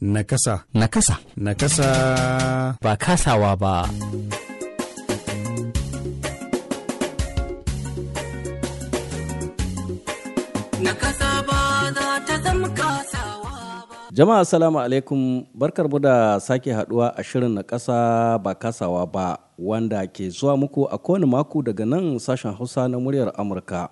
Nakasa. Nakasa. Nakasa. Ba kasawa ba. Nakasa ba za ta zama kasawa ba. Jama'a salamu alaikum barkar mu da sake haɗuwa a shirin na ƙasa ba kasawa ba wanda ke zuwa muku a kowane mako daga nan sashen Hausa na muryar Amurka.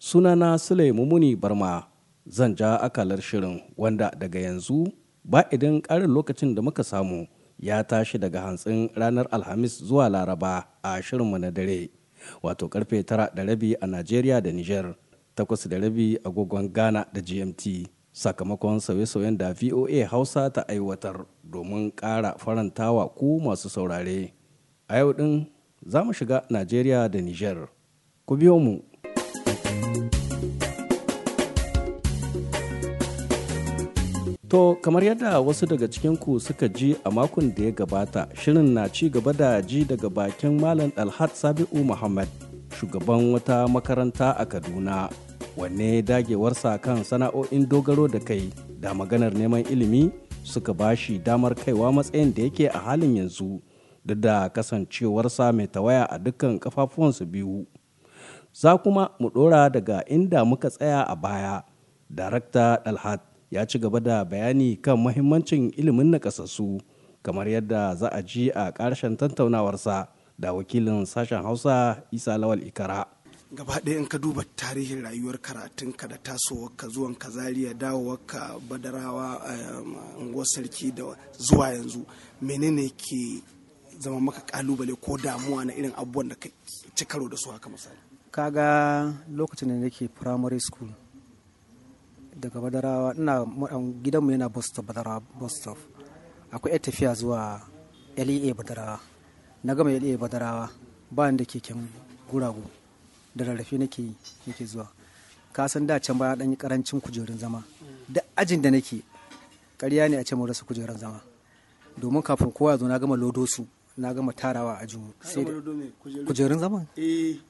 Sunana Sule Mumuni Barma zan ja akalar shirin wanda daga yanzu ba idan ƙarin lokacin da muka samu ya tashi daga hantsin ranar Alhamis zuwa Laraba a shirinmu na dare wato ƙarfe tara da rabi a Najeriya da Nijar. takwas da rabi agogon Ghana da GMT sakamakon sauye-sauyen da VOA Hausa ta aiwatar domin ƙara farantawa ku masu saurare. A yau ɗin za mu shiga Najeriya da Nijar. Ku biyo mu. To, kamar yadda wasu daga cikinku suka ji a makon da ya gabata, shirin na ci gaba da ji daga bakin Malam Dalhat Sabi'u Muhammad, shugaban wata makaranta a Kaduna. wanne dagewarsa kan sana'o'in dogaro da kai da maganar neman ilimi suka ba shi damar kaiwa matsayin da yake a halin yanzu duk da kasancewarsa mai tawaya a dukkan kafafuwansu biyu za kuma mu ɗora daga inda muka tsaya a baya darakta dalhat ya ci gaba da bayani kan mahimmancin ilimin nakasassu kamar yadda za a ji a ƙarshen tattaunawarsa da wakilin sashen hausa isa lawal ikara. Gaba ɗaya in ka duba tarihin rayuwar karatunka da tasowarka zuwan ka zaria dawowarka badarawa unguwar sarki da zuwa yanzu menene ke zama maka ƙalubale ko damuwa na irin abubuwan da ka ci karo da su haka misali? Kaga lokacin da nake primary school daga badarawa. Ina gidanmu yana bus stop badarawa bus stop akwai yar tafiya zuwa lea badarawa. Na gama lea badarawa ba da keken guragu. Da rarrafe nake nake zuwa. Ka san da can baya dan yi ƙarancin kujerun zama. Da ajin da nake ƙarya ne a ce mu rasa kujerun zama. Domin kafin kowa ya zo na gama lodo su na gama tarawa a jimu sai kujerun? zama?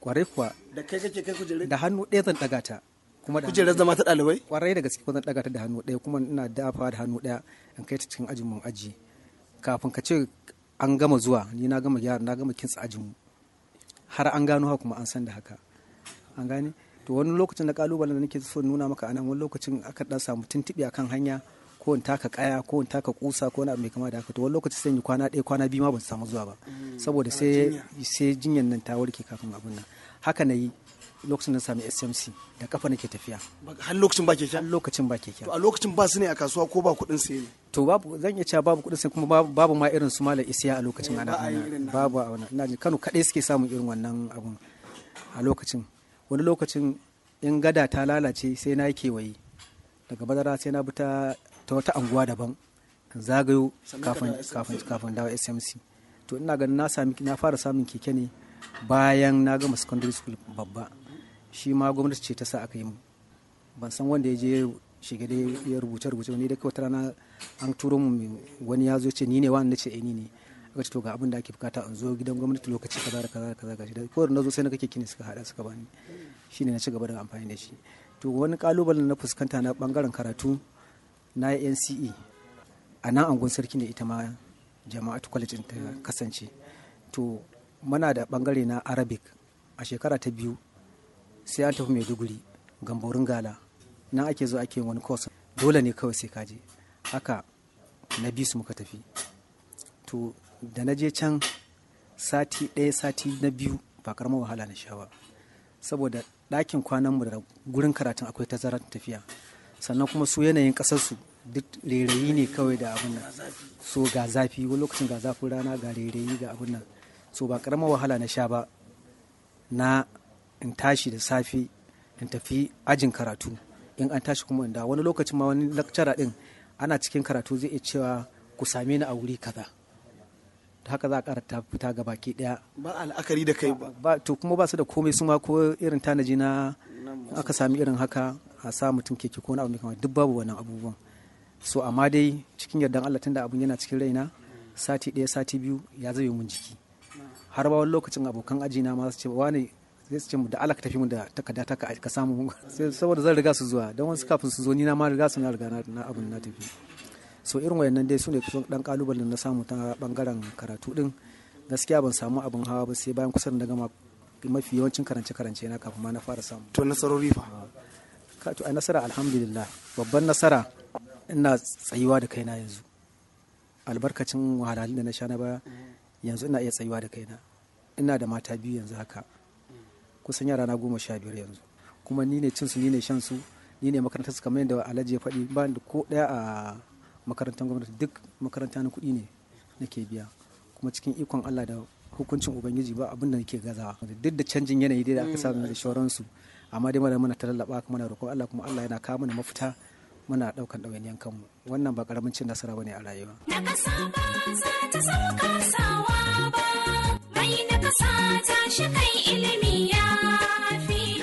Kwarai kuwa. Da kai kake kai kujerun? Da hannu ɗaya zan ɗaga ta. Kuma da kujerun zama ta ɗalibai? Kwarai da gaske zan ɗaga ta da hannu ɗaya kuma ina dafa da hannu ɗaya in kai ta cikin ajin mun aji. Kafin ka ce an gama zuwa ni na gama gyara na gama kintsa ajin mu. Har an gano haka kuma an san da haka. An gane? To wani lokacin da kalubalen da nake so nuna maka a nan wani lokacin aka dan samu tuntuɓe akan hanya ko in taka kaya ko in taka kusa ko abu mai kama da haka. To wani lokacin sai yi kwana ɗaya kwana biyu ma ban samu zuwa ba. Saboda sai sai jinyan nan ta warke kafin abun nan. Haka na yi. Lokacin da sami SMC da kafa nake tafiya. Har lokacin ba keke? Har lokacin ba keke. To a lokacin ba su ne a kasuwa ko ba kuɗin sai ne? To babu zan iya cewa babu kuɗin sai kuma babu ma irin su malam isiya a lokacin ana babu a wannan. Ina jin Kano kaɗai suke samun irin wannan abun a lokacin. Wani lokacin in gada ta lalace sai na yi kewaye. Daga badara sai na bi ta wata anguwa daban zagayo kafin dawo smc to ina ganin na sami na fara samun keke ne bayan na gama secondary school babba. Shi ma gwamnati ce ta sa aka yi mu. Ban san wanda ya je shiga dai ya rubuce rubuce wani da kawai rana an turo mu wani ya zo ce ni ne wani na ce eh ni ne. Aka ce to ga abin da ake buƙata in zo gidan gwamnati lokaci kaza da kaza da kaza gashi. Da ko na zo sai na kake kini suka hada suka bani. Shine na ci gaba da amfani da shi. To wani kalubalen na fuskanta na ɓangaren karatu na NCE a nan angon sarki ne ita ma jama'atu college ta kasance. To muna da ɓangare na arabic. A shekara ta biyu sai an tafi maiduguri gamborin gala. Nan ake zo ake wani course. Dole ne kawai sai kaje haka na bisu muka tafi. To da na je can sati ɗaya sati na biyu ba karamar wahala na sha ba. Saboda ɗakin kwananmu da gurin karatun akwai tazarar tafiya. Sannan kuma su yanayin ƙasarsu duk rairayi ne kawai da abin nan. So ga zafi. Wani lokacin ga zafin rana ga rairayi ga abin nan. So ba karamar wahala na sha ba. Na in tashi da safe in tafi ajin karatu. In an tashi kuma da wani lokacin ma wani lakcara din ana cikin karatu zai iya cewa ku same ni a wuri kaza. Da haka za a ƙara ta fita ga baki ɗaya. Ba al'akari da kai ba. To kuma ba su da komai su ma ko irin tanaji na aka sami irin haka a sa mutum keke ko na abu kamar duk babu wannan abubuwan. So amma dai cikin yardan Allah tunda abun yana cikin raina sati ɗaya sati biyu ya zai mun jiki. Har ba wani lokacin abokan aji na ma su ce wani zai su ce mu da Allah ka tafi mu da takarda ta ka samu. Saboda zan riga su zuwa. Don wasu kafin su zo ni na ma riga su na riga na abun na tafi. So irin wayannan dai su ne kusan dan kalubalen na samu ta ɓangaren karatu din gaskiya ban samu abin hawa ba sai bayan kusan da gama mafi yawancin karance-karance na kafin ma na fara samu. To nasarori fa? Ka to ai nasara alhamdulillah. Babban nasara ina tsayuwa da kaina yanzu. Albarkacin wahalhalun da na sha na baya yanzu ina iya tsayuwa da kaina. Ina da mata biyu yanzu haka. Kusan yara na goma sha biyar yanzu. Kuma ni ne cin su ni ne shan su ni ne makarantar su kamar yadda alhaji ya faɗi. Ba da ko ɗaya a makarantar gwamnati duk makaranta na kuɗi ne nake biya. Kuma cikin ikon Allah da hukuncin ubangiji ba abin da nake gazawa. Duk da canjin yanayi dai da aka samu da shauransu amma dai mana muna talallaba kuma na roƙon Allah kuma Allah yana kawo mana mafita muna ɗaukan ɗawainiyan kanmu. Wannan ba ƙaramin cin nasara ba ne a rayuwa. Na kasa ba za ta sauka sawa ba, mai na kasa ta shi kai ilimi.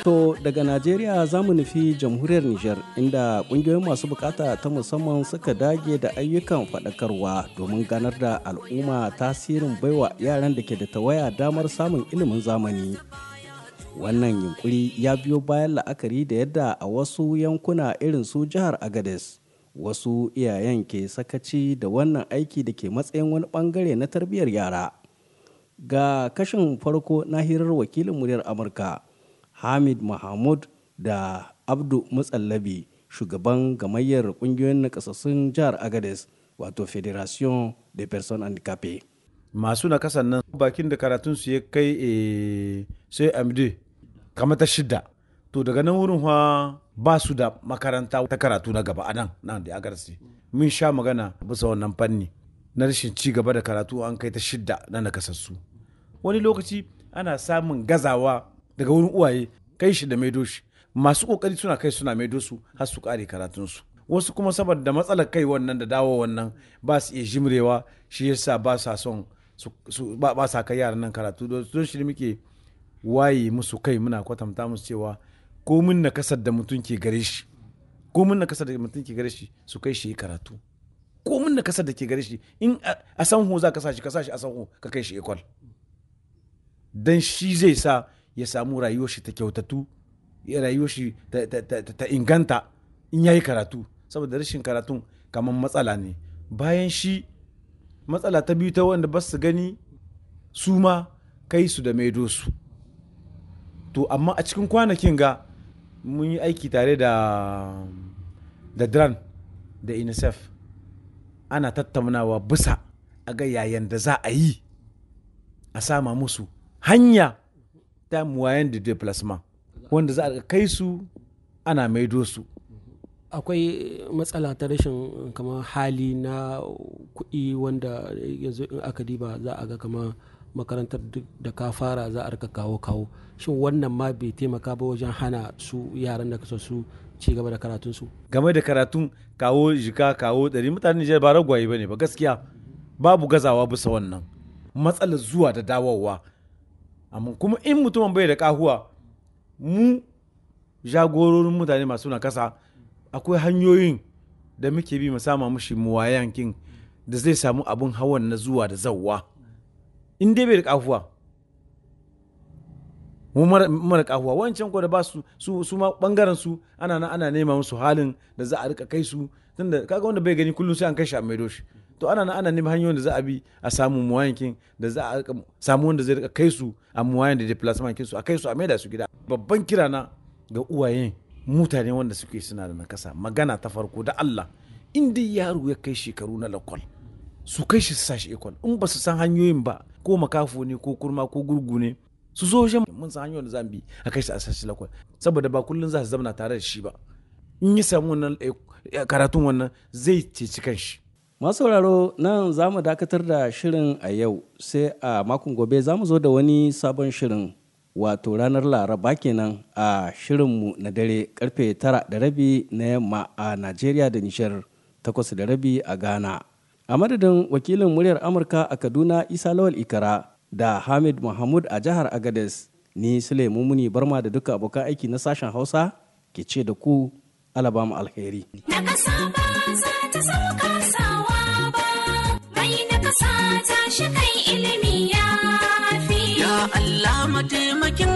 To daga Najeriya za mu nufi jamhuriyar Nijar inda ƙungiyoyin masu buƙata ta musamman suka dage da ayyukan faɗakarwa domin ganar da al'umma tasirin baiwa yaran da ke da tawaya damar samun ilimin zamani. Wannan yunkuri ya biyo bayan la'akari da yadda a wasu yankuna irin su jihar Agades wasu iyayen ke sakaci da wannan aiki da ke matsayin wani ɓangare na tarbiyyar yara. Ga kashin farko na hirar wakilin muryar Amurka. Hamid Mahmud da Abdu Mutsallabi shugaban gamayyar ƙungiyoyin nakasassun jihar Agades wato Federation de Personnes Handicapées. masu na kasan nan bakin da karatun su ya kai eh, sai amd kamar ta shida to daga nan wurin fa ba su da makaranta ta karatu na gaba a nan nan da agarsi mun sha magana bisa wannan fanni na rashin ci gaba da karatu an kai ta shidda na nakasassu wani lokaci ana samun gazawa daga wurin uwaye kai shi da maido shi. Masu ƙoƙari suna kai suna maido su har su kare karatunsu wasu kuma saboda matsalar kai wannan da dawo wannan ba su iya jimrewa shi yasa ba sa son su- ba sa kai yaran nan karatu. Don shi muke waye musu kai muna kwatanta musu cewa ko mun na ƙasar da mutum ke gare shi ko mun na ƙasar da mutum ke gare shi su kai shi karatu ko mun na ƙasar da ke gare shi in a- a sanho za ka sa shi ka sa shi a sanho ka kai shi ekol dan shi zai sa ya samu rayuwar shi ta kyautatu ya rayuwar shi ta inganta in yayi karatu. Saboda rashin karatun kamar matsala ne. Bayan shi matsala ta biyu ta wanda ba su gani su ma kai su da maido su. To amma a cikin kwanakin ga mun yi aiki tare da da dran da unicef. Ana tattaunawa bisa a ga yayan da za a yi a sama musu hanya ta muwayen da déplacement wanda za a kai su ana maido su. Akwai matsala ta rashin kamar hali na kuɗi wanda yanzu in aka diba za a ga kamar makarantar da ka fara za a riƙa kawo kawo. Shin wannan ma bai taimaka ba wajen hana su yaran da kasa su ci gaba da karatunsu game da karatun kawo jika kawo ɗari mutanen Nijar ba ragwaye ba ne ba gaskiya. Babu gazawa bisa wannan. Matsalar zuwa da dawowa. Amma kuma in mutumin bai da kahuwa mu jagororin mutane masu na kasa akwai hanyoyin da muke bi mu sama mushi muwayankin da zai samu abin hawan na zuwa da zawwa in dai bai da kahuwa mu mara, kahuwa wancan ko da ba su su, ma ɓangaren su ana na ana nema musu halin da za a riƙa kai su. Tunda kaga wanda bai gani kullum sai an kai shi a maido shi. To ana na ana nema hanyoyin da za a bi a samu muwayankin da za a samu wanda zai kai su a muwayan da deplacement kin su a kai su a maida su gida. Babban kira na ga uwayen mutane wanda suke suna da nakasa magana ta farko da Allah in dai yaro ya kai shekaru na lakwal su kai shi su sa shi ikon in ba su san hanyoyin ba ko makafo ne ko kurma ko gurgu ne su zo wajen mun san hanyoyin da za bi a kai shi a sa shi lakwal. Saboda ba kullum za su zama tare da shi ba. In yi samu wannan eh, karatun wannan zai ceci kanshi. Masu sauraro nan za mu dakatar da shirin a yau sai a makon gobe za mu zo da wani sabon shirin wato ranar laraba kenan a shirinmu na dare ƙarfe tara da rabi na yamma a Najeriya da Nishar takwas da rabi a Ghana. A madadin wakilin muryar Amurka a Kaduna Isa Lawal Ikara da Hamid Mahmud a jihar Agades ni Sule Mumuni Barma da duka abokan aiki na sashen Hausa ke ce da ku alabama alheri. Na kasa ba za ta sauka sawa ba, bai ta ilimi ya fi. Ya Allah mataimakin